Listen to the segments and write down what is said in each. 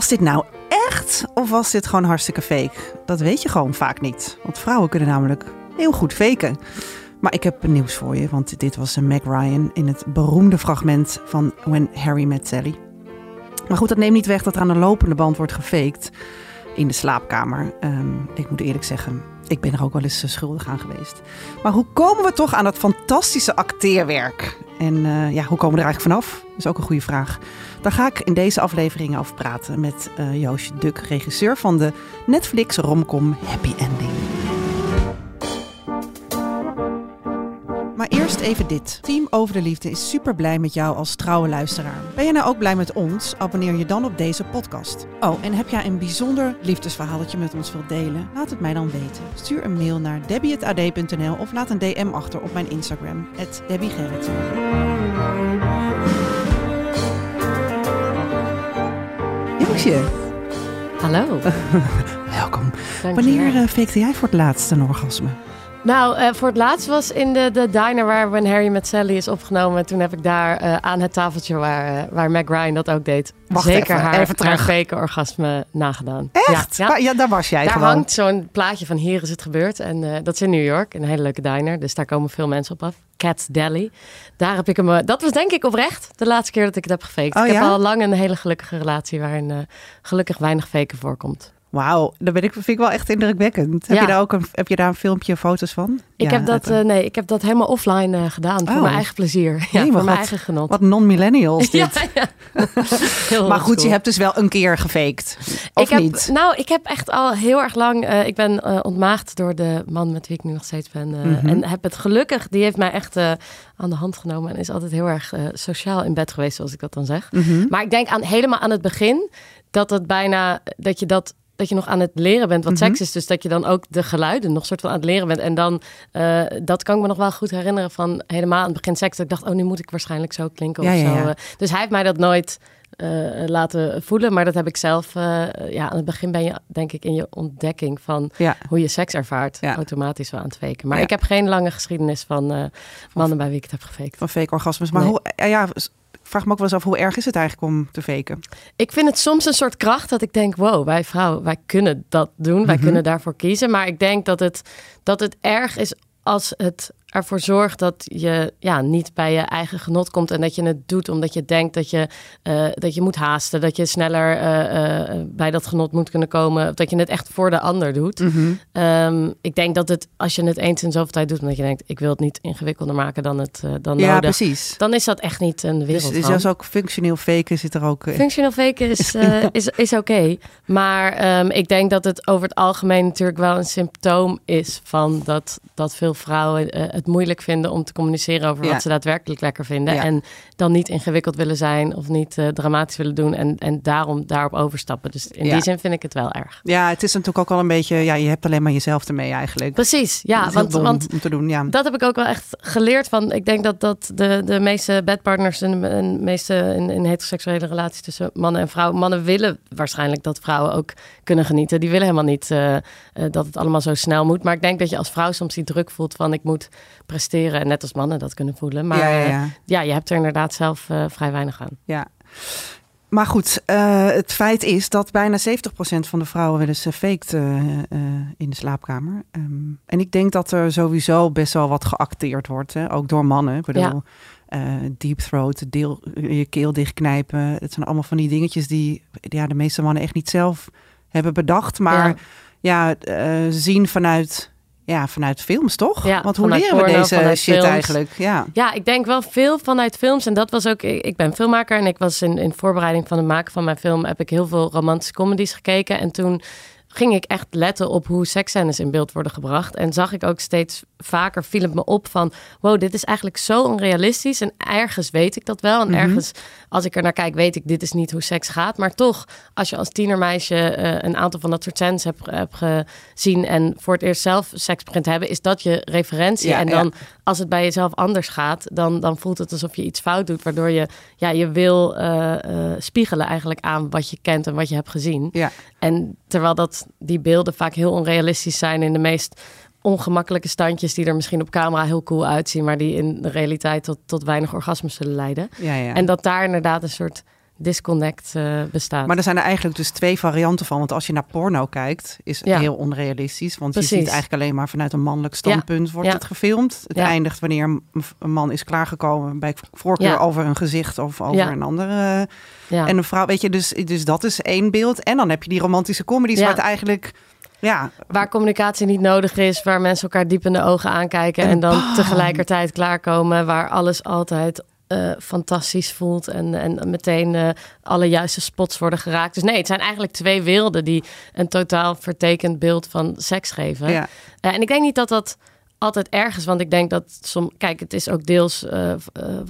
Was dit nou echt of was dit gewoon hartstikke fake? Dat weet je gewoon vaak niet. Want vrouwen kunnen namelijk heel goed faken. Maar ik heb nieuws voor je, want dit was Meg Ryan in het beroemde fragment van When Harry Met Sally. Maar goed, dat neemt niet weg dat er aan de lopende band wordt gefaked in de slaapkamer. Ehm, ik moet eerlijk zeggen, ik ben er ook wel eens schuldig aan geweest. Maar hoe komen we toch aan dat fantastische acteerwerk? En eh, ja, hoe komen we er eigenlijk vanaf? Dat is ook een goede vraag. Daar ga ik in deze aflevering over praten met uh, Joosje Duk, regisseur van de Netflix romcom Happy Ending. Eerst even dit. Team Over de Liefde is super blij met jou als trouwe luisteraar. Ben je nou ook blij met ons? Abonneer je dan op deze podcast. Oh, en heb jij een bijzonder liefdesverhaal dat je met ons wilt delen? Laat het mij dan weten. Stuur een mail naar debbie.ad.nl of laat een DM achter op mijn Instagram, @debbiegerrit. Joosje. Hallo. Welkom. Wanneer uh, jij voor het laatst een orgasme? Nou, uh, voor het laatst was in de, de diner waar When Harry met Sally is opgenomen. Toen heb ik daar uh, aan het tafeltje waar, uh, waar Meg Ryan dat ook deed. Wacht zeker even, haar, even terug. haar orgasme nagedaan. Echt? Ja, ja. ja daar was jij daar gewoon. hangt zo'n plaatje van hier is het gebeurd. En dat is in New York, een hele leuke diner. Dus daar komen veel mensen op af. Cat's Deli. Daar heb ik hem. Dat was denk ik oprecht de laatste keer dat ik het heb gefaked. Oh, ik heb ja? al lang een hele gelukkige relatie waarin gelukkig weinig faken voorkomt. Wauw, dat ben ik, vind ik wel echt indrukwekkend. Heb, Ja. je daar ook een, heb je daar een filmpje, foto's van? Ik Ja, heb dat, eh, nee, ik heb dat helemaal offline eh, gedaan voor Oh. mijn eigen plezier. Ja, Nee, voor mijn eigen genot. Wat non-millennials dit. Ja, Maar goed, je hebt dus wel een keer gefaked. Of ik heb, niet? Nou, ik heb echt al heel erg lang. eh, ik ben ontmaagd door de man met wie ik nu nog steeds ben. Mhm. En heb het gelukkig, die heeft mij echt aan de hand genomen. En is altijd heel erg sociaal in bed geweest, zoals ik dat dan zeg. Mhm. Maar ik denk aan helemaal aan het begin dat het bijna dat je dat. Dat je nog aan het leren bent wat Mhm. seks is. Dus dat je dan ook de geluiden nog soort van aan het leren bent. En dan, eh, dat kan ik me nog wel goed herinneren van helemaal aan het begin seks. Dat ik dacht, oh, nu moet ik waarschijnlijk zo klinken Ja, of ja, zo. ja. Eh, Dus hij heeft mij dat nooit eh, laten voelen. Maar dat heb ik zelf, ja, aan het begin ben je denk ik in je ontdekking van hoe je seks ervaart. Ja. Automatisch wel aan het faken. Maar ik heb geen lange geschiedenis van mannen bij wie ik het heb gefaked. Van fake orgasmes. Maar Nee. hoe, ja, vraag me ook wel eens af, hoe erg is het eigenlijk om te faken? Ik vind het soms een soort kracht dat ik denk, wow, wij vrouwen, wij kunnen dat doen. Wij Mhm. kunnen daarvoor kiezen. Maar ik denk dat het, dat het erg is als het ervoor zorgt dat je ja, niet bij je eigen genot komt. En dat je het doet omdat je denkt dat je, eh, dat je moet haasten. Dat je sneller eh, eh, bij dat genot moet kunnen komen. Of dat je het echt voor de ander doet. Ehm, ik denk dat het, als je het eens in zoveel tijd doet, omdat je denkt, ik wil het niet ingewikkelder maken dan het dan Ja, nodig. precies. Dan is dat echt niet een Dus, wereld. dus zelfs ook functioneel faken zit er ook... Functioneel faken is, is, is oké. Maar ehm, ik denk dat het over het algemeen natuurlijk wel een symptoom is van dat, dat veel vrouwen het moeilijk vinden om te communiceren over Ja. wat ze daadwerkelijk lekker vinden. Ja. En dan niet ingewikkeld willen zijn of niet eh, dramatisch willen doen. En, en daarom daarop overstappen. Dus in Ja. die zin vind ik het wel erg. Ja, het is natuurlijk ook wel een beetje... Ja, je hebt alleen maar jezelf ermee eigenlijk. Precies, ja. Want, want om te doen, ja. dat heb ik ook wel echt geleerd van. Ik denk dat, dat de, de meeste bedpartners en de meeste in, in heteroseksuele relaties tussen mannen en vrouwen. Mannen willen waarschijnlijk dat vrouwen ook kunnen genieten. Die willen helemaal niet eh, eh, dat het allemaal zo snel moet. Maar ik denk dat je als vrouw soms die druk voelt van ik moet presteren. En net als mannen dat kunnen voelen. Maar ja, ja, eh, ja. ja, je hebt er inderdaad zelf eh, vrij weinig aan. ja. Maar goed, eh, het feit is dat bijna 70% van de vrouwen wel eens faked in de slaapkamer. Ehm, en ik denk dat er sowieso best wel wat geacteerd wordt, hè? ook door mannen. Ik bedoel, Ja. deep throat, deel, je keel dichtknijpen. Het zijn allemaal van die dingetjes die ja, de meeste mannen echt niet zelf hebben bedacht. Maar ja, eh, zien vanuit, ja, vanuit films, toch? Ja, Want hoe leren we deze shit films. eigenlijk? Ja. Ja, ik denk wel veel vanuit films. En dat was ook. Ik ik ben filmmaker en ik was in, in voorbereiding van het maken van mijn film. heb ik heel veel romantische comedies gekeken. En toen ging ik echt letten op hoe seksscènes in beeld worden gebracht. En zag ik ook steeds vaker, viel het me op van... wow, dit is eigenlijk zo onrealistisch. En ergens weet ik dat wel. En Mhm. ergens, als ik er naar kijk, weet ik... dit is niet hoe seks gaat. Maar toch, als je als tienermeisje... eh, een aantal van dat soort scènes hebt, hebt gezien... en voor het eerst zelf seks begint te hebben... is dat je referentie. Ja, en ja. dan, als het bij jezelf anders gaat... dan, dan voelt het alsof je iets fout doet... waardoor je ja, je wil eh, eh, spiegelen eigenlijk aan wat je kent... en wat je hebt gezien. Ja. En terwijl dat, die beelden vaak heel onrealistisch zijn in de meest ongemakkelijke standjes die er misschien op camera heel cool uitzien, maar die in de realiteit tot, tot weinig orgasmes zullen leiden. Ja, ja. En dat daar inderdaad een soort disconnect uh, bestaat. Maar er zijn er eigenlijk dus twee varianten van. Want als je naar porno kijkt, is het heel onrealistisch. Want je ziet eigenlijk alleen maar vanuit een mannelijk standpunt wordt het gefilmd. Het eindigt wanneer een man is klaargekomen bij voorkeur over een gezicht of over een andere. En een vrouw, weet je, dus, dus dat is één beeld. En dan heb je die romantische comedies waar het eigenlijk ja. Waar communicatie niet nodig is, waar mensen elkaar diep in de ogen aankijken en, dan tegelijkertijd klaarkomen, waar alles altijd uh, fantastisch voelt en, en meteen uh, alle juiste spots worden geraakt. Dus nee, het zijn eigenlijk twee werelden die een totaal vertekend beeld van seks geven. Ja. Uh, en ik denk niet dat dat altijd erg is, want ik denk dat som, kijk, het is ook deels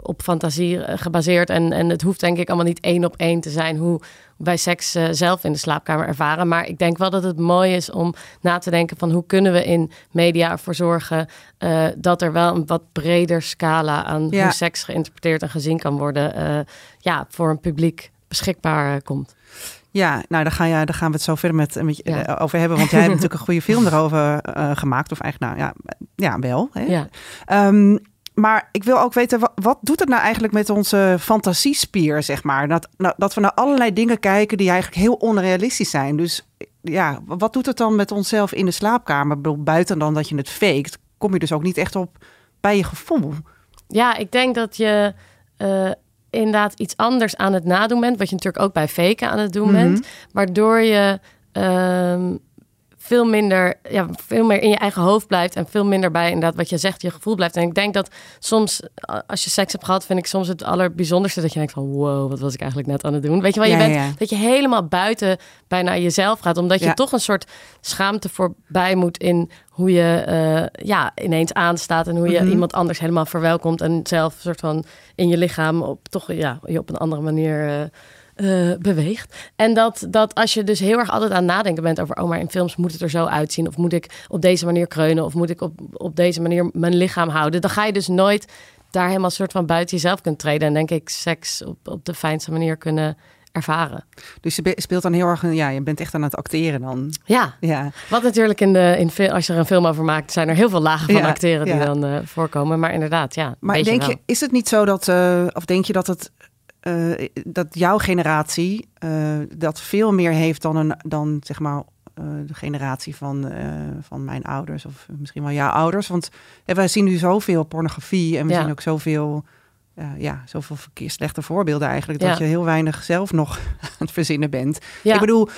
op fantasie gebaseerd en, en het hoeft denk ik allemaal niet één op één te zijn hoe bij seks uh, zelf in de slaapkamer ervaren. Maar ik denk wel dat het mooi is om na te denken van hoe kunnen we in media ervoor zorgen dat er wel een wat breder scala aan hoe seks geïnterpreteerd en gezien kan worden, ja, voor een publiek beschikbaar komt. Ja, nou daar, ga je, daar gaan we het zo verder met, met je, over hebben. Want jij hebt natuurlijk een goede film erover gemaakt. Of eigenlijk, nou ja, ja wel. Hè? Ja. Um, maar ik wil ook weten, wat, wat, doet het nou eigenlijk met onze fantasiespier, zeg maar? Dat, nou, dat we naar allerlei dingen kijken die eigenlijk heel onrealistisch zijn. Dus ja, wat doet het dan met onszelf in de slaapkamer? Buiten dan dat je het faked, kom je dus ook niet echt op bij je gevoel. Ja, ik denk dat je uh, inderdaad iets anders aan het nadoen bent. Wat je natuurlijk ook bij faken aan het doen bent. Mhm. Waardoor je... Uh, veel minder, ja, veel meer in je eigen hoofd blijft en veel minder bij inderdaad wat je zegt, je gevoel blijft. En ik denk dat soms, als je seks hebt gehad, vind ik soms het allerbijzonderste dat je denkt van wow, wat was ik eigenlijk net aan het doen? Weet je wel, je bent dat je helemaal buiten bijna jezelf gaat, omdat je toch een soort schaamte voorbij moet in hoe je uh, ja, ineens aanstaat en hoe je mhm. iemand anders helemaal verwelkomt en zelf soort van in je lichaam op toch ja, je op een andere manier uh, uh, beweegt. En dat, dat als je dus heel erg altijd aan nadenken bent over, oh, maar in films moet het er zo uitzien. Of moet ik op deze manier kreunen? Of moet ik op, op deze manier mijn lichaam houden? Dan ga je dus nooit daar helemaal soort van buiten jezelf kunnen treden. En denk ik seks op, op de fijnste manier kunnen ervaren. Dus je speelt dan heel erg, ja, je bent echt aan het acteren dan. Ja, ja. wat natuurlijk in de, in, als je er een film over maakt, zijn er heel veel lagen van acteren die dan uh, voorkomen. Maar inderdaad, ja. Maar denk je, is het niet zo dat, uh, of denk je dat het uh, dat jouw generatie uh, dat veel meer heeft dan, een, dan zeg maar uh, de generatie van, van mijn ouders of misschien wel jouw ouders. Want wij zien nu zoveel pornografie en we zien ook zoveel, ja, zoveel verkeer, slechte voorbeelden eigenlijk, dat je heel weinig zelf nog aan het verzinnen bent. Ik bedoel,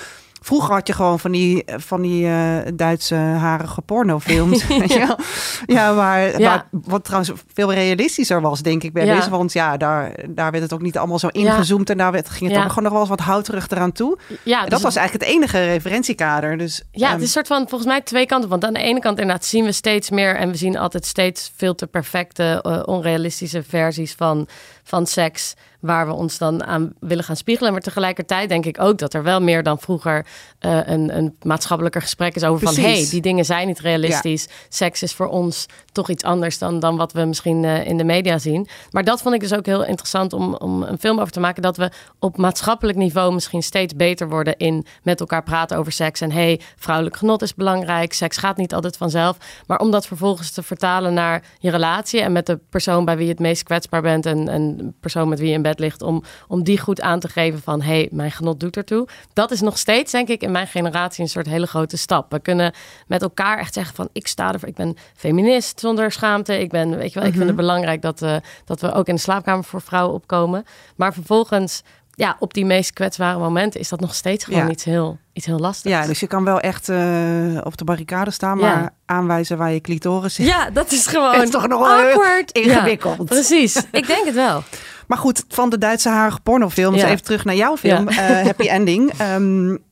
Vroeger had je gewoon van die, van die uh, Duitse harige pornofilms. ja. ja, maar ja. wat trouwens veel realistischer was, denk ik, bij ja. deze. Want ja, daar, daar werd het ook niet allemaal zo ingezoomd. En daar werd, ging het ook gewoon nog wel eens wat houterig eraan toe. Ja, dus dat was eigenlijk het enige referentiekader. Dus, ja, het is een soort van volgens mij twee kanten. Want aan de ene kant inderdaad zien we steeds meer... en we zien altijd steeds veel te perfecte, uh, onrealistische versies van, van seks waar we ons dan aan willen gaan spiegelen. Maar tegelijkertijd denk ik ook dat er wel meer dan vroeger uh, een, een maatschappelijker gesprek is over van hey, die dingen zijn niet realistisch. Seks is voor ons toch iets anders dan, dan wat we misschien uh, in de media zien. Maar dat vond ik dus ook heel interessant om, om een film over te maken. Dat we op maatschappelijk niveau misschien steeds beter worden in met elkaar praten over seks. En hey, vrouwelijk genot is belangrijk. Seks gaat niet altijd vanzelf. Maar om dat vervolgens te vertalen naar je relatie en met de persoon bij wie je het meest kwetsbaar bent en een persoon met wie je in bed ligt, om, om die goed aan te geven van hé, hey, mijn genot doet ertoe. Dat is nog steeds, denk ik, in mijn generatie een soort hele grote stap. We kunnen met elkaar echt zeggen van ik sta ervoor, ik ben feminist zonder schaamte. Ik ben, weet je wel, ik vind het mhm. belangrijk dat, uh, dat we ook in de slaapkamer voor vrouwen opkomen. Maar vervolgens ja, op die meest kwetsbare momenten is dat nog steeds gewoon iets, heel, iets heel lastigs. Ja, dus je kan wel echt uh, op de barricade staan, maar aanwijzen waar je clitoris zit. Ja, dat is gewoon is toch nog awkward. ingewikkeld. precies, ik denk het wel. Maar goed, van de Duitse harige pornofilms, even terug naar jouw film, uh, Happy Ending. Um,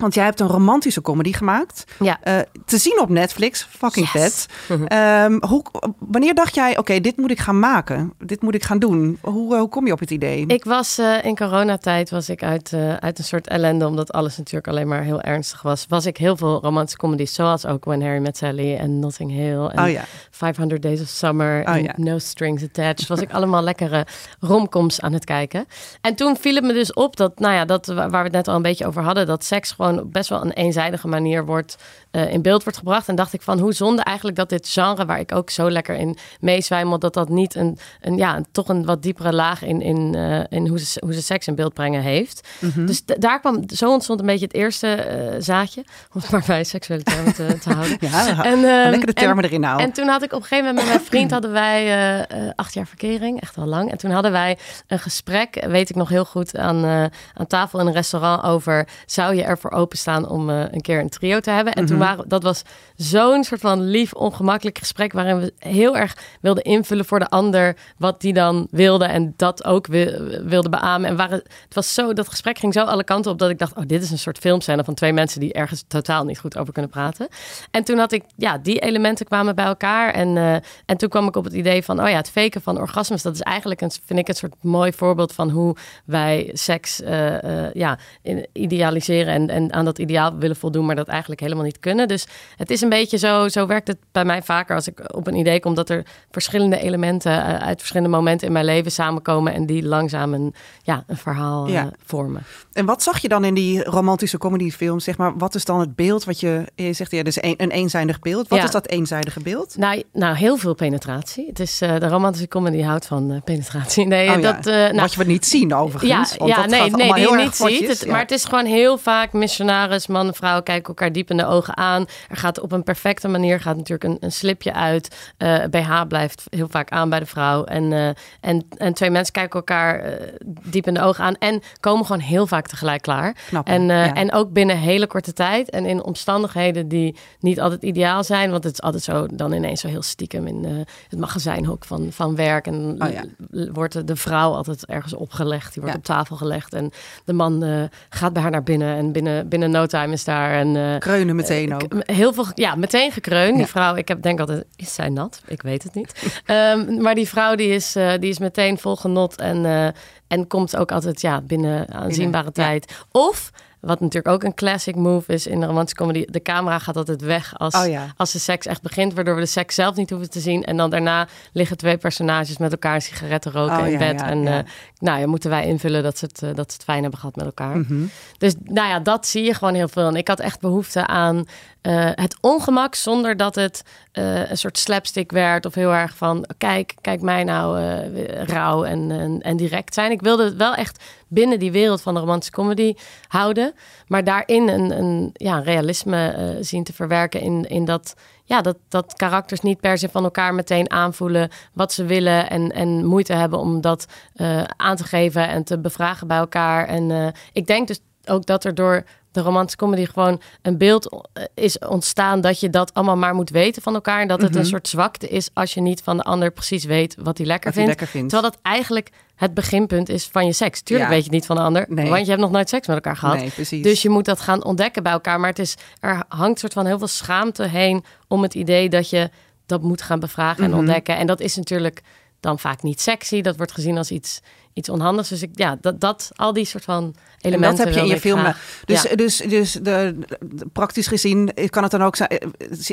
want jij hebt een romantische comedy gemaakt. Ja. Uh, te zien op Netflix. Fucking vet. Um, hoe, wanneer dacht jij, oké, dit moet ik gaan maken. Dit moet ik gaan doen. Hoe, hoe kom je op het idee? Ik was uh, in coronatijd was ik uit, uh, uit een soort ellende. Omdat alles natuurlijk alleen maar heel ernstig was. Was ik heel veel romantische comedies. Zoals ook When Harry Met Sally en Notting Hill. En oh, ja. 500 Days of Summer. Oh, en ja. No Strings Attached. Was ik allemaal lekkere romcoms aan het kijken. En toen viel het me dus op dat, nou ja, dat waar we het net al een beetje over hadden. Dat seks gewoon gewoon best wel een eenzijdige manier wordt uh, in beeld wordt gebracht. En dacht ik van hoe zonde eigenlijk dat dit genre, waar ik ook zo lekker in meezwijmel, dat dat niet een, een ja, toch een wat diepere laag in, in, uh, in hoe, ze, hoe ze seks in beeld brengen heeft. Mm-hmm. Dus daar kwam, zo ontstond een beetje het eerste uh, zaadje, om het maar bij seksuele termen te, te houden. ja, en, uh, lekker de termen en, erin houden. En toen had ik op een gegeven moment met mijn vriend, hadden wij acht jaar verkering, echt wel lang. En toen hadden wij een gesprek, weet ik nog heel goed, aan, aan tafel in een restaurant over, zou je ervoor openstaan om een keer een trio te hebben? En toen waren, dat was zo'n soort van lief, ongemakkelijk gesprek. waarin we heel erg wilden invullen voor de ander. wat die dan wilde. en dat ook wilde beamen. En waren, het was zo, dat gesprek ging zo alle kanten op. dat ik dacht: oh, dit is een soort filmscène van twee mensen. die ergens totaal niet goed over kunnen praten. En toen had ik, ja, die elementen kwamen bij elkaar. En, uh, en toen kwam ik op het idee van: oh ja, het faken van orgasmes. dat is eigenlijk een, vind ik, een soort mooi voorbeeld van hoe wij seks uh, uh, ja, idealiseren. En, en aan dat ideaal willen voldoen, maar dat eigenlijk helemaal niet kunnen. Dus het is een beetje zo, zo werkt het bij mij vaker als ik op een idee kom dat er verschillende elementen uh, uit verschillende momenten in mijn leven samenkomen en die langzaam een, ja, een verhaal uh, ja. vormen. En wat zag je dan in die romantische comedyfilms? Zeg maar, wat is dan het beeld wat je, je zegt, ja, dus een, een eenzijdig beeld. Wat ja. is dat eenzijdige beeld? Nou, nou, heel veel penetratie. Het is uh, de romantische comedy houdt van penetratie. Nee, oh, dat, nou, wat je wat niet zien overigens. Ja, ja nee, nee, die je niet ziet. Het, maar het is gewoon heel vaak missionaris, man en vrouw kijken elkaar diep in de ogen aan. Er gaat op een perfecte manier gaat natuurlijk een, een slipje uit. Uh, BH blijft heel vaak aan bij de vrouw. En, uh, en, en twee mensen kijken elkaar uh, diep in de ogen aan. En komen gewoon heel vaak tegelijk klaar. En, ja. en ook binnen hele korte tijd. En in omstandigheden die niet altijd ideaal zijn. Want het is altijd zo dan ineens zo heel stiekem in het magazijnhok van, van werk. En oh, ja. wordt de vrouw altijd ergens opgelegd. Die wordt op tafel gelegd. En de man gaat bij haar naar binnen. En binnen, binnen no time is daar. En, Kreunen meteen ook. Heel veel, ja, meteen gekreund. Die vrouw, ik heb denk altijd, is zij nat? Ik weet het niet. um, maar die vrouw die is, uh, die is meteen vol genot en, en komt ook altijd ja, binnen aanzienbare binnen, tijd. Ja. Of wat natuurlijk ook een classic move is in de romantische comedy. De camera gaat altijd weg als, oh ja. als de seks echt begint. Waardoor we de seks zelf niet hoeven te zien. En dan daarna liggen twee personages met elkaar sigaretten roken oh, in ja, bed. ja, en. Uh, nou ja, moeten wij invullen dat ze, het, uh, dat ze het fijn hebben gehad met elkaar. Mm -hmm. Dus nou ja, dat zie je gewoon heel veel. En ik had echt behoefte aan uh, het ongemak zonder dat het uh, een soort slapstick werd of heel erg van kijk, kijk mij nou uh, rauw en, en, en, direct zijn. Ik wilde het wel echt binnen die wereld van de romantische comedy houden, maar daarin een, een ja, realisme zien te verwerken in, in dat, ja, dat, dat karakters niet per se van elkaar meteen aanvoelen wat ze willen en, en moeite hebben om dat aan te geven en te bevragen bij elkaar. En ik denk dus ook dat er door de romantische comedy gewoon een beeld is ontstaan dat je dat allemaal maar moet weten van elkaar. En dat het Mhm. een soort zwakte is als je niet van de ander precies weet wat hij lekker, vindt. lekker vindt. Terwijl dat eigenlijk het beginpunt is van je seks. Tuurlijk Ja. weet je niet van de ander, Nee. want je hebt nog nooit seks met elkaar gehad. Nee. Dus je moet dat gaan ontdekken bij elkaar. Maar het is, er hangt soort van heel veel schaamte heen om het idee dat je dat moet gaan bevragen en Mhm. ontdekken. En dat is natuurlijk dan vaak niet sexy. Dat wordt gezien als iets, iets onhandigs. Dus ik, ja, dat, dat, al die soort van En elementen dat heb je in je film. Dus, Ja. dus, dus de, de- praktisch gezien kan het dan ook zijn.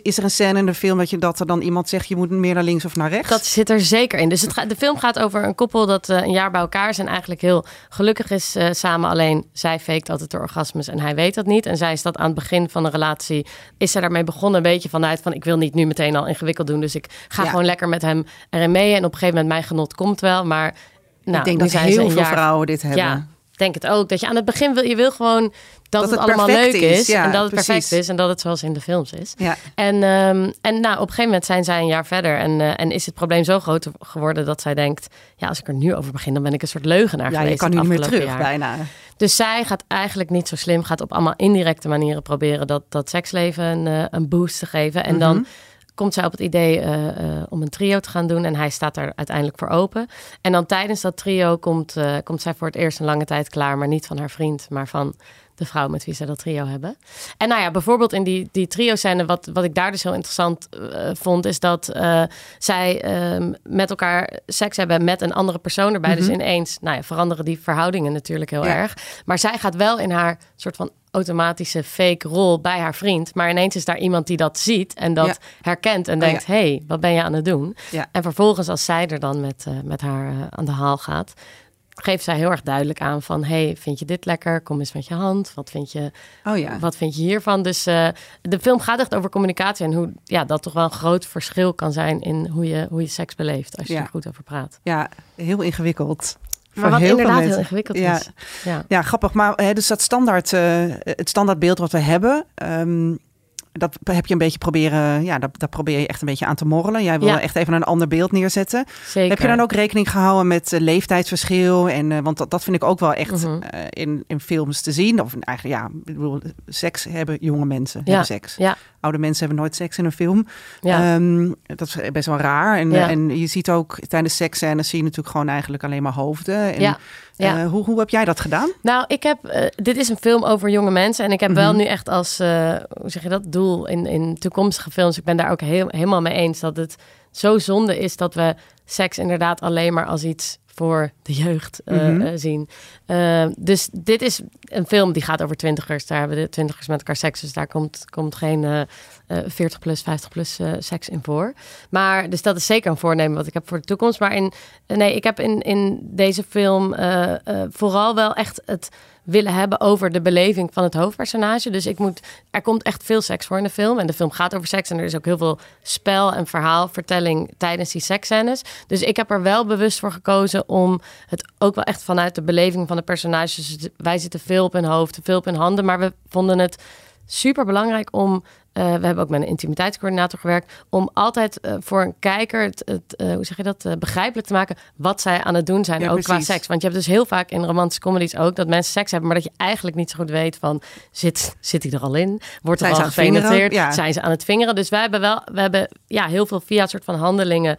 Is er een scène in de film dat, je, dat er dan iemand zegt: je moet meer naar links of naar rechts? Dat zit er zeker in. Dus het gaat, de film gaat over een koppel dat eh, een jaar bij elkaar is en eigenlijk heel gelukkig is eh, samen. Alleen zij faked altijd de orgasmes en hij weet dat niet. En zij is dat aan het begin van de relatie, is zij daarmee begonnen een beetje vanuit van ik wil niet nu meteen al ingewikkeld doen. Dus ik ga Ja. gewoon lekker met hem erin mee. En op een gegeven moment mijn genot komt wel. Maar nou, ik denk dat heel veel jaar- vrouwen dit hebben. Ja, ik denk het ook. Dat je aan het begin wil, je wil gewoon dat, Dat het, het allemaal leuk is. is. Ja, en dat het precies. perfect is. En dat het zoals in de films is. Ja. En, ehm, en nou, op een gegeven moment zijn zij een jaar verder. En, eh, en is het probleem zo groot geworden dat zij denkt... ja, als ik er nu over begin, dan ben ik een soort leugenaar Ja, geweest. je kan niet meer terug, jaar. bijna. Dus zij gaat eigenlijk niet zo slim. Gaat op allemaal indirecte manieren proberen dat, dat seksleven een, eh, een boost te geven. En dan Mhm. Komt zij op het idee eh, eh, om een trio te gaan doen. En hij staat daar uiteindelijk voor open. En dan tijdens dat trio komt, eh, komt zij voor het eerst een lange tijd klaar. Maar niet van haar vriend, maar van de vrouw met wie ze dat trio hebben. En nou ja, bijvoorbeeld in die, die trio-scène, wat, wat ik daar dus heel interessant vond, is dat zij ehm, met elkaar seks hebben met een andere persoon erbij. Dus ineens nou ja, veranderen die verhoudingen natuurlijk heel Ja. erg. Maar zij gaat wel in haar soort van automatische fake rol bij haar vriend. Maar ineens is daar iemand die dat ziet en dat Ja. herkent en Oh, denkt: ja. hey, wat ben je aan het doen? Ja. En vervolgens, als zij er dan met, eh, met haar eh, aan de haal gaat, geeft zij heel erg duidelijk aan van... hey, vind je dit lekker? Kom eens met je hand. Wat vind je, Oh ja. wat vind je hiervan? Dus eh, de film gaat echt over communicatie... en hoe ja, dat toch wel een groot verschil kan zijn... in hoe je, hoe je seks beleeft, als je Ja. er goed over praat. Ja, heel ingewikkeld. Maar wat heel veel inderdaad heel ingewikkeld Ja. is. Ja. Ja, grappig. Maar hè, dus dat standaard, eh, het standaardbeeld wat we hebben, ehm, dat heb je een beetje proberen, ja, dat, dat probeer je echt een beetje aan te morrelen. Jij wil Ja. echt even een ander beeld neerzetten. Zeker. Heb je dan ook rekening gehouden met eh, leeftijdsverschil? En, eh, want dat, dat vind ik ook wel echt Mhm. eh, in, in films te zien. Of eigenlijk, ja, ik bedoel, seks hebben jonge mensen, Ja. hebben seks. Ja. Oude mensen hebben nooit seks in een film. Ja. Ehm, dat is best wel raar. En, en je ziet ook tijdens seksscènes zie je natuurlijk gewoon eigenlijk alleen maar hoofden. En, Ja. Ja. eh, hoe, hoe heb jij dat gedaan? Nou, ik heb. eh, dit is een film over jonge mensen. En ik heb wel Mhm. nu echt als. eh, hoe zeg je dat? Doel in, in toekomstige films. Ik ben daar ook heel, helemaal mee eens. Dat het zo zonde is dat we seks inderdaad alleen maar als iets voor de jeugd eh, Mhm. eh, zien. Eh, dus dit is een film die gaat over twintigers. Daar hebben de twintigers met elkaar seks. Dus daar komt, komt geen eh, eh, 40 plus, 50 plus seks in voor. Maar dus dat is zeker een voornemen wat ik heb voor de toekomst. Maar in, nee, ik heb in, in deze film vooral wel echt het willen hebben over de beleving van het hoofdpersonage. Dus ik moet, er komt echt veel seks voor in de film. En de film gaat over seks. En er is ook heel veel spel en verhaalvertelling tijdens die seksscènes. Dus ik heb er wel bewust voor gekozen om het ook wel echt vanuit de beleving van de personages. Wij zitten veel op hun hoofd, veel op hun handen. Maar we vonden het super belangrijk om. Eh, we hebben ook met een intimiteitscoördinator gewerkt. Om altijd eh, voor een kijker het, het eh, hoe zeg je dat, begrijpelijk te maken wat zij aan het doen zijn. Ja, ook qua seks. Want je hebt dus heel vaak in romantische comedies ook dat mensen seks hebben, maar dat je eigenlijk niet zo goed weet van zit, zit hij er al in? Wordt er Zijn al gepenetreerd? Ja. Zijn ze aan het vingeren? Dus wij hebben wel, we hebben ja, heel veel via een soort van handelingen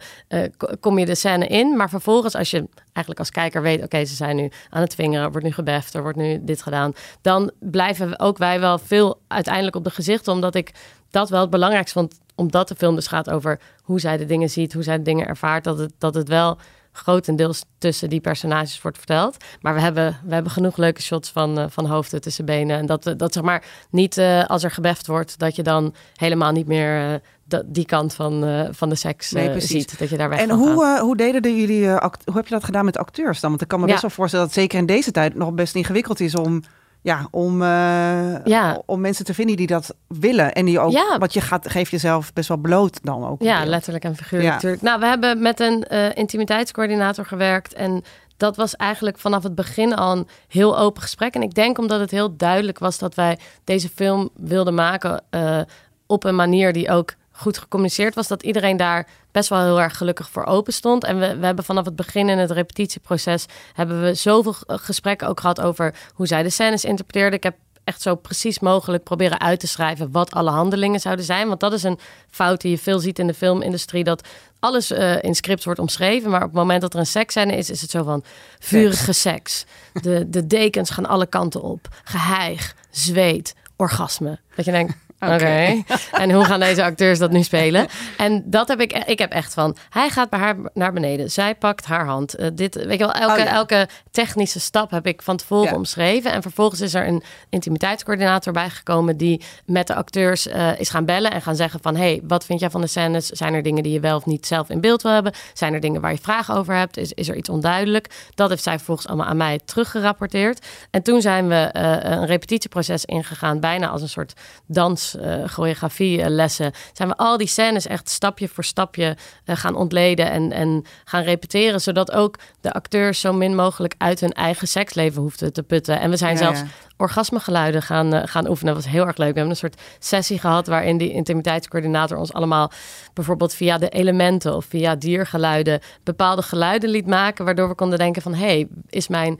ko- kom je de scène in. Maar vervolgens als je eigenlijk als kijker weet, oké, ze zijn nu aan het vingeren, er wordt nu gebeft, er wordt nu dit gedaan. Dan blijven ook wij wel veel uiteindelijk op de gezichten, omdat ik dat wel het belangrijkste vond, omdat de film dus gaat over hoe zij de dingen ziet, hoe zij de dingen ervaart, dat het, dat het wel grotendeels tussen die personages wordt verteld. Maar we hebben, we hebben genoeg leuke shots van, eh, van hoofden tussen benen. En dat, dat zeg maar niet eh, als er gebeft wordt, dat je dan helemaal niet meer eh, die kant van, van de seks Nee, ziet. Dat je daar weg En hoe, hoe deden de jullie, hoe heb je dat gedaan met acteurs dan? Want ik kan me Ja. best wel voorstellen dat zeker in deze tijd nog best ingewikkeld is om, ja, om, eh, Ja. om mensen te vinden die dat willen. En die ook, Ja. want je gaat, geeft jezelf best wel bloot dan ook. Ja, letterlijk en figuurlijk Ja. natuurlijk. Nou, we hebben met een eh, intimiteitscoördinator gewerkt. En dat was eigenlijk vanaf het begin al een heel open gesprek. En ik denk omdat het heel duidelijk was dat wij deze film wilden maken eh, op een manier die ook goed gecommuniceerd was. Dat iedereen daar best wel heel erg gelukkig voor open stond. En we, we hebben vanaf het begin in het repetitieproces... hebben we zoveel gesprekken ook gehad over hoe zij de scènes interpreteerden. Ik heb echt zo precies mogelijk proberen uit te schrijven wat alle handelingen zouden zijn. Want dat is een fout die je veel ziet in de filmindustrie. Dat alles eh, in scripts wordt omschreven. Maar op het moment dat er een seksscène is, is het zo van vurige seks. De, de dekens gaan alle kanten op. Geheig, zweet, orgasme. Dat je denkt, oké. En hoe gaan deze acteurs dat nu spelen? En dat heb ik, ik heb echt van, hij gaat bij haar naar beneden. Zij pakt haar hand. Eh, dit, weet je wel, elke, Oh ja. elke technische stap heb ik van tevoren Ja. omschreven. En vervolgens is er een intimiteitscoördinator bijgekomen die met de acteurs eh, is gaan bellen en gaan zeggen van, hey, wat vind jij van de scènes? Zijn er dingen die je wel of niet zelf in beeld wil hebben? Zijn er dingen waar je vragen over hebt? Is, is er iets onduidelijk? Dat heeft zij vervolgens allemaal aan mij teruggerapporteerd. En toen zijn we eh, een repetitieproces ingegaan, bijna als een soort dans, eh choreografie eh, lessen. Zijn we al die scènes echt stapje voor stapje eh, gaan ontleden en, en gaan repeteren, zodat ook de acteurs zo min mogelijk uit hun eigen seksleven hoefden te putten. En we zijn Ja, zelfs ja. orgasmegeluiden gaan, gaan oefenen. Dat was heel erg leuk. We hebben een soort sessie gehad waarin die intimiteitscoördinator ons allemaal bijvoorbeeld via de elementen of via diergeluiden bepaalde geluiden liet maken, waardoor we konden denken van hey, is mijn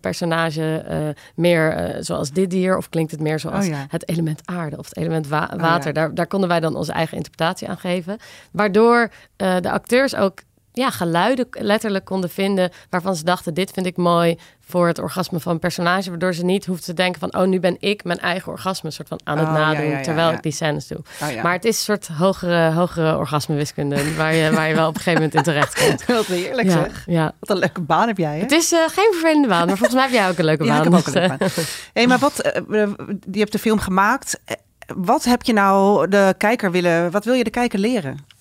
personage meer zoals dit dier of klinkt het meer zoals Oh ja. het element aarde of het element wa- ja. water? daar, daar konden wij dan onze eigen interpretatie aan geven, waardoor eh, de acteurs ook ja, geluiden letterlijk konden vinden waarvan ze dachten: dit vind ik mooi voor het orgasme van een personage, waardoor ze niet hoefden te denken van: oh, nu ben ik mijn eigen orgasme soort van aan het Oh, nadoen ja, ja, terwijl ik die scènes doe. Oh. Maar het is een soort hogere, hogere orgasmewiskunde waar je, waar je wel op een gegeven moment in terecht komt. Wat heerlijk Ja, zeg. ja. Wat een leuke baan heb jij, hè? Het is eh, geen vervelende baan, maar volgens mij heb jij ook een leuke baan. ik heb ook een dus, leuke eh, baan. Maar wat, eh, je hebt de film gemaakt. Wat heb je nou de kijker willen, wat wil je de kijker leren?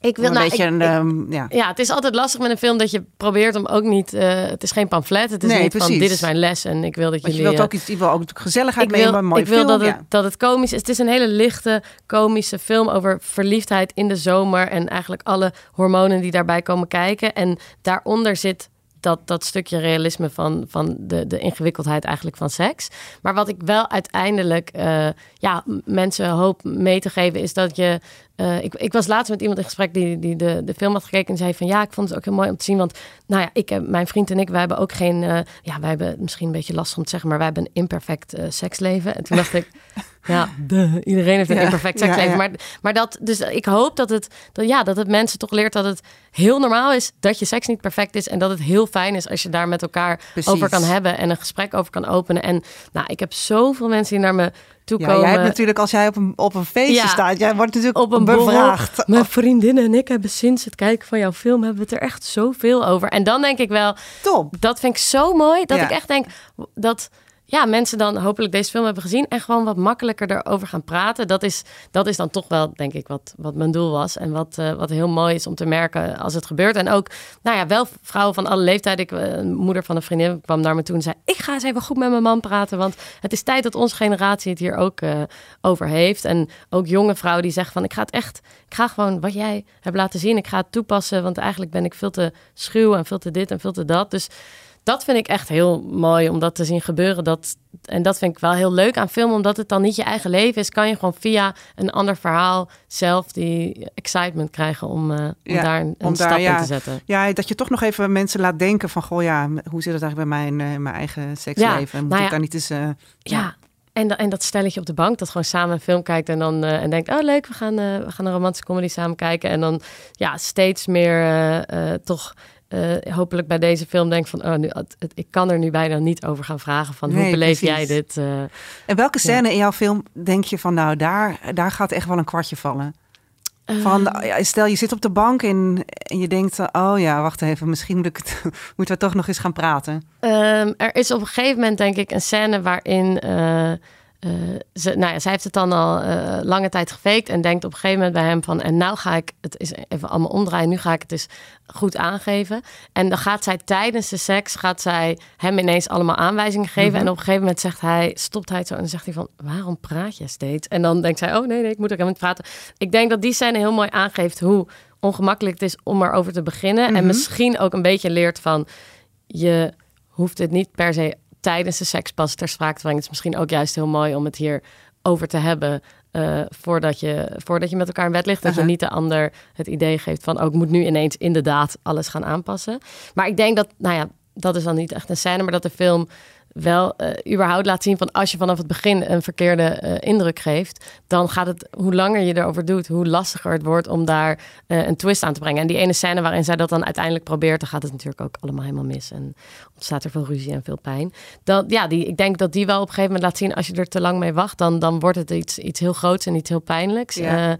Ik wil, een nou, beetje ik- een, ik- ehm, ja. ja, het is altijd lastig met een film dat je probeert om ook niet... eh, het is geen pamflet, het is Nee, niet van precies. dit is mijn les en ik wil dat Want je jullie... wilt eh, ook iets, je wil ook gezelligheid ik wil, nemen, een mooie ik wil dat, het, ja. dat het komisch is. Het is een hele lichte, komische film over verliefdheid in de zomer. En eigenlijk alle hormonen die daarbij komen kijken. En daaronder zit dat, dat stukje realisme van, van de, de ingewikkeldheid eigenlijk van seks. Maar wat ik wel uiteindelijk eh, ja, mensen hoop mee te geven is dat je... eh, ik, ik was laatst met iemand in gesprek die, die de, de film had gekeken en zei van ja, ik vond het ook heel mooi om te zien. Want nou ja, ik, mijn vriend en ik, wij hebben ook geen, eh, ja, wij hebben misschien een beetje lastig om te zeggen, maar wij hebben een imperfect seksleven. En toen dacht ik, ja, duh, iedereen heeft een Ja, imperfect seksleven. ja. Maar, maar dat, dus ik hoop dat het, dat, ja, dat het mensen toch leert dat het heel normaal is dat je seks niet perfect is. En dat het heel fijn is als je daar met elkaar Precies. over kan hebben en een gesprek over kan openen. En nou, ik heb zoveel mensen die naar me toe Ja, komen. jij hebt natuurlijk, als jij op een, op een feestje staat, jij wordt natuurlijk op een borrel. bevraagd. Mijn vriendinnen en ik hebben sinds het kijken van jouw film hebben we het er echt zoveel over. En dan denk ik wel, Top. dat vind ik zo mooi dat ik echt denk dat ja, mensen dan hopelijk deze film hebben gezien en gewoon wat makkelijker erover gaan praten. Dat is, dat is dan toch wel, denk ik, wat, wat mijn doel was. En wat, eh, wat heel mooi is om te merken als het gebeurt. En ook, nou ja, wel vrouwen van alle leeftijden. Ik, eh, een moeder van een vriendin kwam naar me toe en zei: Ik ga eens even goed met mijn man praten. Want het is tijd dat onze generatie het hier ook eh, over heeft. En ook jonge vrouwen die zeggen: van ik ga het echt, ik ga gewoon wat jij hebt laten zien. Ik ga het toepassen. Want eigenlijk ben ik veel te schuw en veel te dit en veel te dat. Dus dat vind ik echt heel mooi om dat te zien gebeuren. Dat, en dat vind ik wel heel leuk aan film, omdat het dan niet je eigen leven is. Kan je gewoon via een ander verhaal zelf die excitement krijgen om, eh, om Ja, daar een, om een daar, stap ja. in te zetten. Ja, dat je toch nog even mensen laat denken van, goh ja, hoe zit het eigenlijk bij mijn, eh, mijn eigen seksleven? Moet nou ik ja. daar niet eens... eh, Ja. En, da- en dat stelletje op de bank, dat gewoon samen een film kijkt en dan en denkt, oh leuk, we gaan, we gaan een romantische comedy samen kijken. En dan ja, steeds meer toch eh, hopelijk bij deze film denk van, oh, nu, het, het- ik kan er nu bijna niet over gaan vragen van, hoe beleef precies. jij dit? eh? En welke scène in jouw film denk je van, nou, daar, daar gaat echt wel een kwartje vallen? Van, Eh. stel, je zit op de bank en, en je denkt, oh ja, wacht even, misschien moet ik het, moeten we toch nog eens gaan praten. Ehm, er is op een gegeven moment, denk ik, een scène waarin. Eh, ze, nou ja, zij heeft het dan al eh, lange tijd gefaked en denkt op een gegeven moment bij hem van... en nou ga ik het is even allemaal omdraaien, nu ga ik het eens goed aangeven. En dan gaat zij tijdens de seks, gaat zij hem ineens allemaal aanwijzingen geven. En op een gegeven moment zegt hij, stopt hij het zo en dan zegt hij van... waarom praat je steeds? En dan denkt zij, oh nee, nee, ik moet er helemaal praten. Ik denk dat die scène heel mooi aangeeft hoe ongemakkelijk het is om erover te beginnen. En misschien ook een beetje leert van je hoeft het niet per se tijdens de seks pas ter sprake te brengen. Het is misschien ook juist heel mooi om het hier over te hebben. eh, voordat, je, voordat je met elkaar in bed ligt. Dat je niet de ander het idee geeft van... oh, ik moet nu ineens inderdaad alles gaan aanpassen. Maar ik denk dat, nou ja, dat is dan niet echt een scène... maar dat de film wel eh, überhaupt laat zien van... als je vanaf het begin een verkeerde eh, indruk geeft... dan gaat het, hoe langer je erover doet... hoe lastiger het wordt om daar eh, een twist aan te brengen. En die ene scène waarin zij dat dan uiteindelijk probeert... dan gaat het natuurlijk ook allemaal helemaal mis. En ontstaat er veel ruzie en veel pijn. Dat, ja, die, ik denk dat die wel op een gegeven moment laat zien... als je er te lang mee wacht, dan, dan wordt het iets, iets heel groots en iets heel pijnlijks. Ja.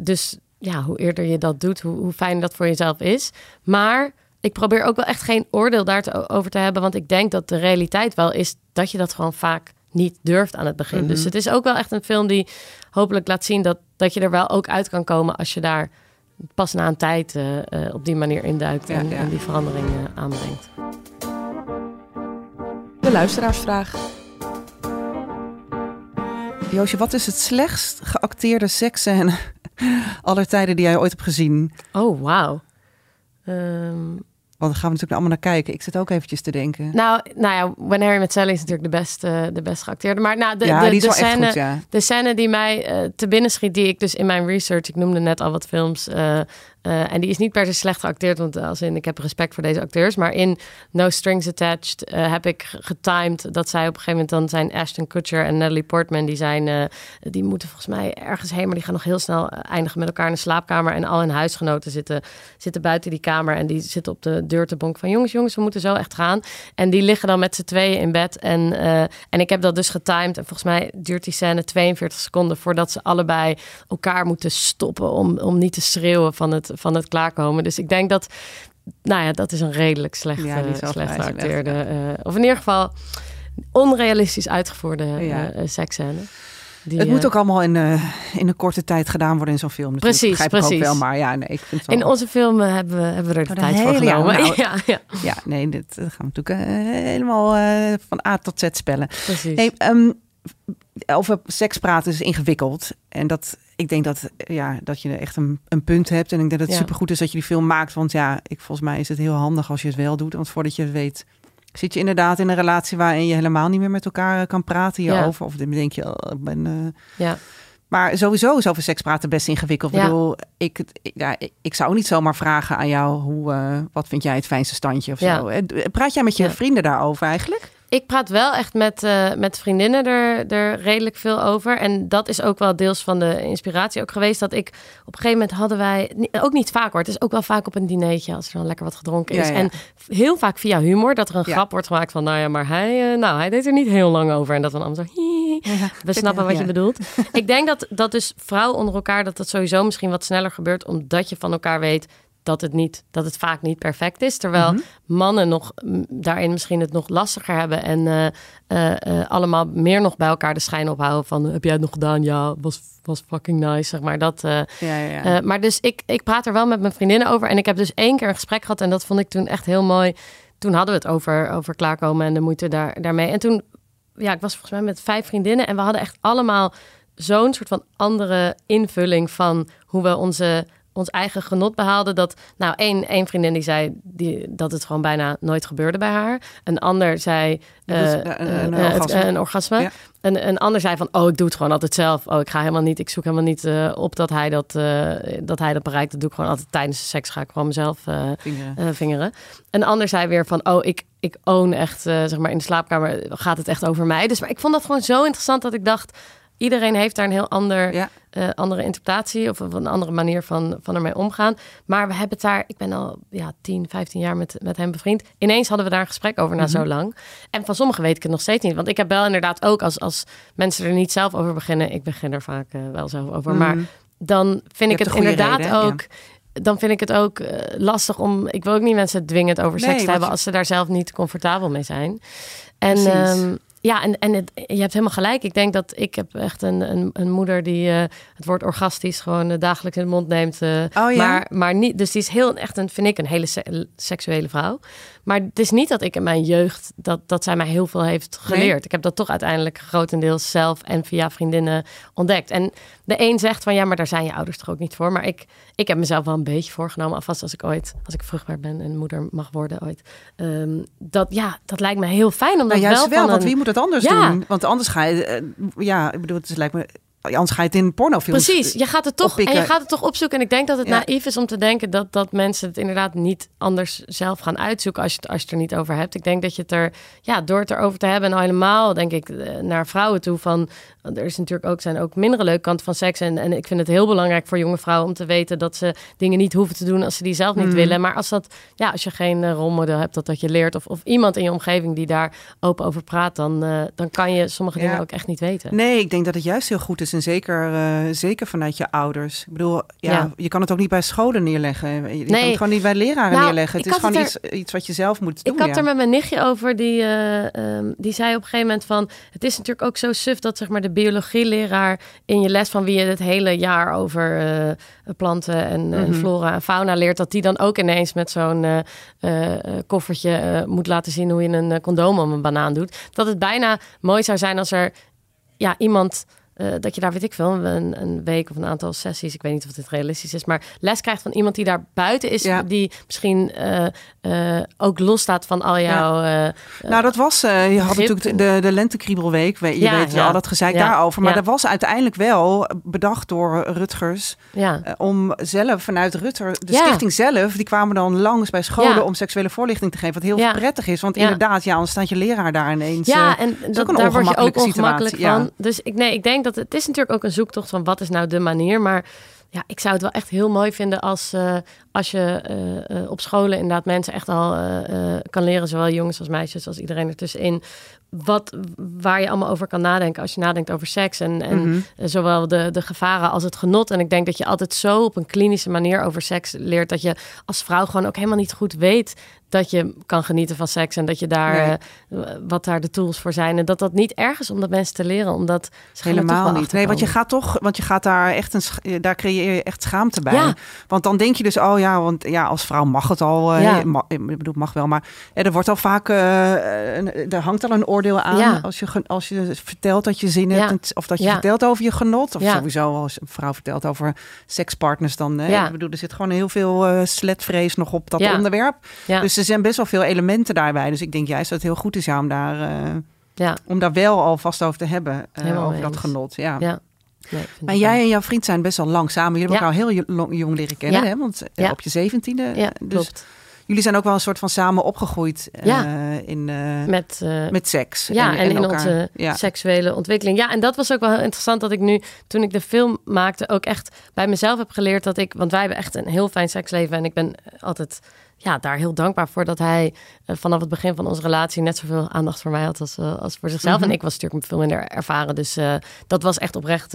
Dus ja, hoe eerder je dat doet, hoe, hoe fijn dat voor jezelf is. Maar ik probeer ook wel echt geen oordeel daarover te hebben. Want ik denk dat de realiteit wel is dat je dat gewoon vaak niet durft aan het begin. Mhm. Dus het is ook wel echt een film die hopelijk laat zien dat, dat je er wel ook uit kan komen als je daar pas na een tijd eh, eh, op die manier induikt en, ja. en die verandering eh, aanbrengt. De luisteraarsvraag. Joosje, wat is het slechtst geacteerde seksscène aller tijden die jij ooit hebt gezien? Oh, wauw. Ehm, Want daar gaan we natuurlijk allemaal naar kijken. Ik zit ook eventjes te denken. nou, nou ja, When Harry Met Sally is natuurlijk de beste, de beste geacteerde. Maar nou, de, ja, de, die de scène, goed, ja. De scène die mij eh, te binnen schiet, die ik dus in mijn research, ik noemde net al wat films, eh, eh, en die is niet per se slecht geacteerd, want als in ik heb respect voor deze acteurs, maar in No Strings Attached eh, heb ik getimed dat zij op een gegeven moment dan zijn Ashton Kutcher en Natalie Portman, die zijn, eh, die moeten volgens mij ergens heen, maar die gaan nog heel snel eh, eindigen met elkaar in de slaapkamer en al hun huisgenoten zitten, zitten buiten die kamer en die zitten op de deur te bonken van jongens, jongens, we moeten zo echt gaan. En die liggen dan met z'n tweeën in bed en, eh, en ik heb dat dus getimed en volgens mij duurt die scène 42 seconden voordat ze allebei elkaar moeten stoppen om, om niet te schreeuwen van het, van het klaarkomen. Dus ik denk dat, nou ja, dat is een redelijk slechte, Ja, slecht slecht, geacteerde, eh, of in ieder geval onrealistisch uitgevoerde Ja. eh, seksscène. Die, het moet eh, ook allemaal in, eh, in een korte tijd gedaan worden in zo'n film. natuurlijk. Precies, Begrijp ik ook precies. wel, maar ja, nee, ik vind het wel... In onze filmen hebben we, hebben we er de Oh, tijd voor genomen. nou, ja, ja, Ja, nee, dit dat gaan we natuurlijk eh, helemaal eh, van A tot Z spellen. precies. Ehm, over seks praten is ingewikkeld. En dat, ik denk dat, ja, dat je echt een, een punt hebt. En ik denk dat het Ja. supergoed is dat je die film maakt. Want ja, ik, volgens mij is het heel handig als je het wel doet. Want voordat je het weet, zit je inderdaad in een relatie waarin je helemaal niet meer met elkaar eh, kan praten Ja. hierover. Of dan denk je, oh, ik ben... eh, ja. Maar sowieso is over seks praten best ingewikkeld. Ik bedoel, ik, ik- ja, ik, zou niet zomaar vragen aan jou, hoe, eh, wat vind jij het fijnste standje of Ja. zo. Eh, Praat jij met je vrienden daarover eigenlijk? Ik praat wel echt met, eh, met vriendinnen er, er redelijk veel over. En dat is ook wel deels van de inspiratie ook geweest. Dat ik op een gegeven moment hadden wij, ook niet vaak hoor. Het is ook wel vaak op een dineetje als er dan lekker wat gedronken is. Ja, ja. En heel vaak via humor dat er een Ja. grap wordt gemaakt van, nou ja, maar hij, eh, nou, hij deed er niet heel lang over. En dat dan allemaal zo. We snappen wat je bedoelt. Ik denk dat, dat dus vrouwen onder elkaar, dat dat sowieso misschien wat sneller gebeurt, omdat je van elkaar weet dat het, niet, dat het vaak niet perfect is. Terwijl Mhm. mannen nog daarin misschien het nog lastiger hebben en eh, eh, eh, allemaal meer nog bij elkaar de schijn ophouden van heb jij het nog gedaan? Ja, was, was fucking nice, zeg maar. Dat, Ja, ja, ja. maar dus ik, ik praat er wel met mijn vriendinnen over. En ik heb dus één keer een gesprek gehad. En dat vond ik toen echt heel mooi. Toen hadden we het over, over klaarkomen en de moeite daar, daarmee. En toen, ja, ik was volgens mij met vijf vriendinnen. En we hadden echt allemaal zo'n soort van andere invulling van hoe we onze, ons eigen genot behaalden. Dat, nou, één, één vriendin die zei die, dat het gewoon bijna nooit gebeurde bij haar. Een ander zei... Dus, eh, eh, een eh, orgasme. een orgasme. Ja. Een, een ander zei van, oh, ik doe het gewoon altijd zelf. Oh, ik ga helemaal niet, ik zoek helemaal niet eh, op dat hij dat, eh, dat hij dat bereikt. Dat doe ik gewoon altijd tijdens de seks. Ga ik gewoon mezelf eh, Vingeren. vingeren. Een ander zei weer van, oh, ik, ik own echt, zeg maar, in de slaapkamer gaat het echt over mij. Dus maar ik vond dat gewoon zo interessant dat ik dacht, iedereen heeft daar een heel ander, Ja. eh, andere interpretatie of een andere manier van, van ermee omgaan. Maar we hebben het daar, ik ben al ja, 10, 15 jaar met, met hem bevriend. Ineens hadden we daar een gesprek over na Mhm. zo lang. En van sommigen weet ik het nog steeds niet. Want ik heb wel inderdaad ook als, als mensen er niet zelf over beginnen, ik begin er vaak eh, wel zelf over. Maar Mhm. dan vind ik het inderdaad reden, ja. ook. Dan vind ik het ook eh, lastig om. Ik wil ook niet mensen dwingend over Nee, seks te hebben als ze daar zelf niet comfortabel mee zijn. En Precies. Ja, en, en het, je hebt helemaal gelijk. Ik denk dat ik heb echt een, een, een moeder die eh, het woord orgastisch gewoon eh, dagelijks in de mond neemt. eh, Oh ja? maar, maar niet. Dus die is heel echt een, vind ik, een hele se- seksuele vrouw. Maar het is niet dat ik in mijn jeugd dat, dat zij mij heel veel heeft geleerd. Nee? Ik heb dat toch uiteindelijk grotendeels zelf en via vriendinnen ontdekt. En de een zegt van ja, maar daar zijn je ouders toch ook niet voor. Maar ik, ik heb mezelf wel een beetje voorgenomen, alvast als ik ooit, als ik vruchtbaar ben en moeder mag worden ooit. ehm, dat ja, dat lijkt me heel fijn om dat Nou, juist wel, want een- wie moet het anders Ja. doen? Want anders ga je, eh, ja, ik bedoel, het is, lijkt me, anders ga je het in pornofilms. Precies, je gaat het toch en je gaat het toch opzoeken. En ik denk dat het Ja. naïef is om te denken dat, dat mensen het inderdaad niet anders zelf gaan uitzoeken als je, het, als je het er niet over hebt. Ik denk dat je het er, ja, door het erover te hebben en al helemaal, denk ik, eh, naar vrouwen toe van, er is natuurlijk ook, zijn ook mindere leuke kanten van seks. En, en ik vind het heel belangrijk voor jonge vrouwen om te weten dat ze dingen niet hoeven te doen als ze die zelf niet Mhm. willen. Maar als dat, ja, als je geen eh, rolmodel hebt dat dat je leert of, of iemand in je omgeving die daar open over praat, dan, eh, dan kan je sommige Ja. dingen ook echt niet weten. Nee, ik denk dat het juist heel goed is. En zeker, eh, zeker vanuit je ouders. Ik bedoel, ja, Ja. je kan het ook niet bij scholen neerleggen. Je kan Nee. het gewoon niet bij leraren Nou, neerleggen. Het is gewoon het iets, iets wat je zelf moet doen. Ik had ja. er met mijn nichtje over, die, eh, ehm, die zei op een gegeven moment van... Het is natuurlijk ook zo suf dat zeg maar, de biologieleraar in je les van wie je het hele jaar over eh, planten en eh, Mhm. flora en fauna leert... dat die dan ook ineens met zo'n eh, koffertje moet laten zien hoe je een condoom om een banaan doet. Dat het bijna mooi zou zijn als er ja, iemand... eh, dat je daar, weet ik veel, een, een week of een aantal sessies, ik weet niet of dit realistisch is, maar les krijgt van iemand die daar buiten is, Ja. die misschien eh, eh, ook losstaat van al jouw. Nou, dat was, je had natuurlijk de, de lentekriebelweek. We- Je Ja, weet al dat gezeik daarover. Maar dat was uiteindelijk wel bedacht door Rutgers. om zelf vanuit Rutter, de stichting zelf, die kwamen dan langs bij scholen om seksuele voorlichting te geven. Wat heel prettig is. Want inderdaad, ja, anders staat je leraar daar ineens. Ja, en dat, daar word je ook ongemakkelijk situatie, van. Dus ik, nee, ik denk dat het is natuurlijk ook een zoektocht van wat is nou de manier. Maar ja, ik zou het wel echt heel mooi vinden als, eh, als je eh, eh, op scholen inderdaad mensen echt al kan leren, zowel jongens als meisjes, als iedereen ertussenin. Wat, waar je allemaal over kan nadenken als je nadenkt over seks. En, en Mhm. zowel de, de gevaren als het genot. En ik denk dat je altijd zo op een klinische manier over seks leert. Dat je als vrouw gewoon ook helemaal niet goed weet dat je kan genieten van seks. En dat je daar, Nee. eh, wat daar de tools voor zijn. En dat dat niet erg is om dat mensen te leren. Omdat ze Helemaal niet. Nee, want je gaat toch, want je gaat daar echt een, sch- daar creëer je echt schaamte bij. Ja. Want dan denk je dus, oh ja, want ja, als vrouw mag het al. eh, Ja. ik bedoel, mag wel, maar eh, er wordt al vaak, eh, een- er hangt al een oordeel aan Ja. als, je, als je vertelt dat je zin hebt, Ja. of dat je vertelt over je genot, of sowieso als een vrouw vertelt over sekspartners, dan, Ja. ik bedoel, er zit gewoon heel veel eh sletvrees nog op dat onderwerp. Ja. Dus er zijn best wel veel elementen daarbij. Dus ik denk juist dat het heel goed is ja, om daar. ja, om daar wel alvast over te hebben. Helemaal over dat genot. Ja. ja. Nee, Maar jij en jouw vriend zijn best wel lang samen. Jullie hebben Ja. elkaar heel jo- long- jong leren kennen. Ja. Hè? Want Ja. op je zeventiende. Ja, dus klopt. Jullie zijn ook wel een soort van samen opgegroeid eh, Ja. in, eh, Met, eh, met seks. Ja, en, in elkaar. onze Ja. seksuele ontwikkeling. Ja, en dat was ook wel heel interessant dat ik nu, toen ik de film maakte, ook echt bij mezelf heb geleerd dat ik, want wij hebben echt een heel fijn seksleven en ik ben altijd ja, daar heel dankbaar voor dat hij eh, vanaf het begin van onze relatie net zoveel aandacht voor mij had als, eh, als voor zichzelf. Mhm. En ik was natuurlijk veel minder ervaren, dus eh, dat was echt oprecht,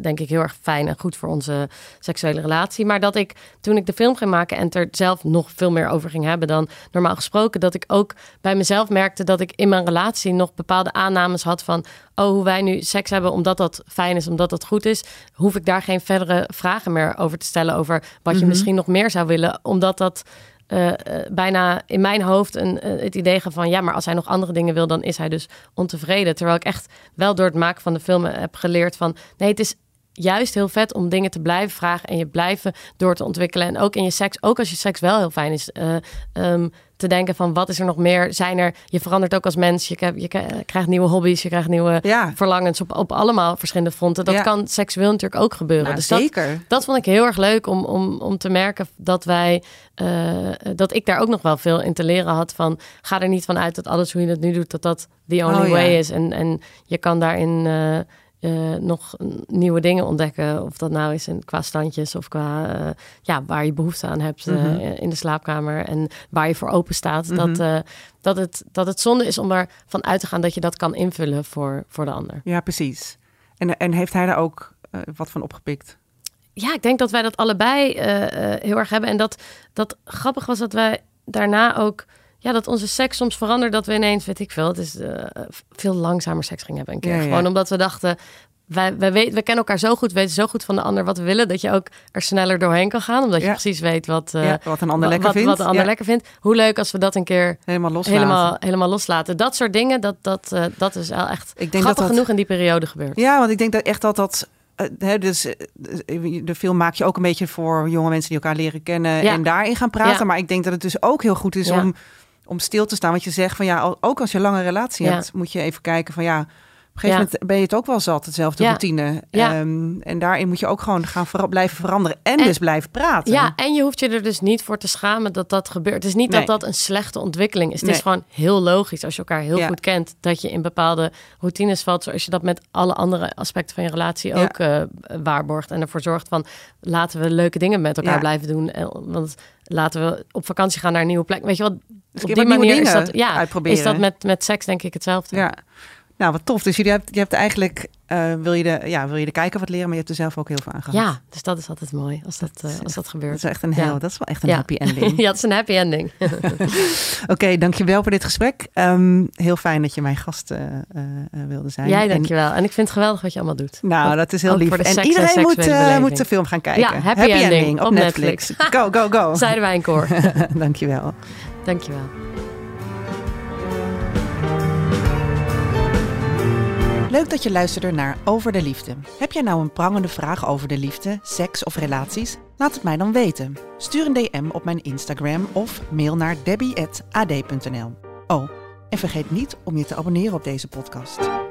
denk ik, heel erg fijn en goed voor onze seksuele relatie. Maar dat ik, toen ik de film ging maken en er zelf nog veel meer over ging hebben dan normaal gesproken, dat ik ook bij mezelf merkte dat ik in mijn relatie nog bepaalde aannames had van, oh, hoe wij nu seks hebben, omdat dat fijn is, omdat dat goed is, hoef ik daar geen verdere vragen meer over te stellen over wat je Mhm. misschien nog meer zou willen, omdat dat eh, eh, bijna in mijn hoofd een, eh, het idee van ja, maar als hij nog andere dingen wil, dan is hij dus ontevreden. Terwijl ik echt wel door het maken van de film heb geleerd van nee, het is juist heel vet om dingen te blijven vragen en je blijven door te ontwikkelen. En ook in je seks, ook als je seks wel heel fijn is, eh, ehm, te denken van wat is er nog meer? Zijn er, je verandert ook als mens, je, krijgt- je krijgt nieuwe hobby's, je krijgt nieuwe Ja, verlangens op, op allemaal verschillende fronten. Dat Ja. kan seksueel natuurlijk ook gebeuren. nou, dus dat, zeker. dat vond ik heel erg leuk om, om, om te merken dat wij, eh, dat ik daar ook nog wel veel in te leren had van, ga er niet van uit dat alles hoe je het nu doet, dat dat the only Oh, ja. way is. En, en je kan daarin eh, eh, nog nieuwe dingen ontdekken, of dat nou is in, qua standjes of qua, eh, ja, waar je behoefte aan hebt eh, Mhm. in de slaapkamer en waar je voor open staat. Mhm. dat, eh, dat, het, dat het zonde is om ervan uit te gaan dat je dat kan invullen voor, voor de ander. Ja, precies. En, en heeft hij daar ook wat van opgepikt? Ja, ik denk dat wij dat allebei heel erg hebben. En dat, dat grappig was dat wij daarna ook... Ja, dat onze seks soms veranderde. Dat we ineens, weet ik veel, het is eh, veel langzamer seks gingen hebben een keer. Ja, ja. Gewoon omdat we dachten, wij, wij, weten, we kennen elkaar zo goed, we weten zo goed van de ander wat we willen, dat je ook er sneller doorheen kan gaan. Omdat je Ja. precies weet wat, eh, ja, wat een ander lekker wat, vindt. wat de ander Ja, lekker vindt. Hoe leuk als we dat een keer helemaal loslaten. helemaal, helemaal loslaten. Dat soort dingen, dat, dat, eh, dat is wel echt Ik denk grappig dat dat- genoeg in die periode gebeurt. Ja, want ik denk dat echt dat dat. hè, dus de film maak je ook een beetje voor jonge mensen die elkaar leren kennen Ja. en daarin gaan praten. Ja. Maar ik denk dat het dus ook heel goed is Ja. om, om stil te staan. Want je zegt van ja, ook als je een lange relatie Ja. hebt, moet je even kijken van ja. Op een gegeven Ja. moment ben je het ook wel zat, hetzelfde Ja. routine. Ja. Ehm, en daarin moet je ook gewoon gaan vera- blijven veranderen. En, En- dus blijven praten. Ja, en je hoeft je er dus niet voor te schamen dat dat gebeurt. Het is niet Nee. dat dat een slechte ontwikkeling is. Het Nee. is gewoon heel logisch als je elkaar heel goed kent... dat je in bepaalde routines valt... zoals je dat met alle andere aspecten van je relatie ook eh, waarborgt. En ervoor zorgt van laten we leuke dingen met elkaar blijven doen. En, want laten we op vakantie gaan naar een nieuwe plek. Weet je wat? Dus op die manier is dat, ja, uitproberen. is dat met, met seks denk ik hetzelfde. Ja. Nou, wat tof. Dus jullie hebt, je hebt eigenlijk, eh, wil, je de, ja, wil je de kijker wat leren, maar je hebt er zelf ook heel veel aan gehad. Ja, dus dat is altijd mooi als dat, Dat eh, als dat Dat gebeurt. is echt een Ja. heel, dat is wel echt een Ja. happy ending. ja, het is een happy ending. Oké, dankjewel voor dit gesprek. Ehm, heel fijn dat je mijn gast eh, wilde zijn. Jij, En- dankjewel. En ik vind het geweldig wat je allemaal doet. nou, dat is heel lief. En en iedereen moet, moet de film gaan kijken. Ja, Happy Ending op, op Netflix. Go, go, go. Zeiden wij in koor. dankjewel. Dankjewel. Leuk dat je luisterde naar Over de Liefde. Heb jij nou een prangende vraag over de liefde, seks of relaties? Laat het mij dan weten. Stuur een DM op mijn Instagram of mail naar debbie.ad.nl. Oh, en vergeet niet om je te abonneren op deze podcast.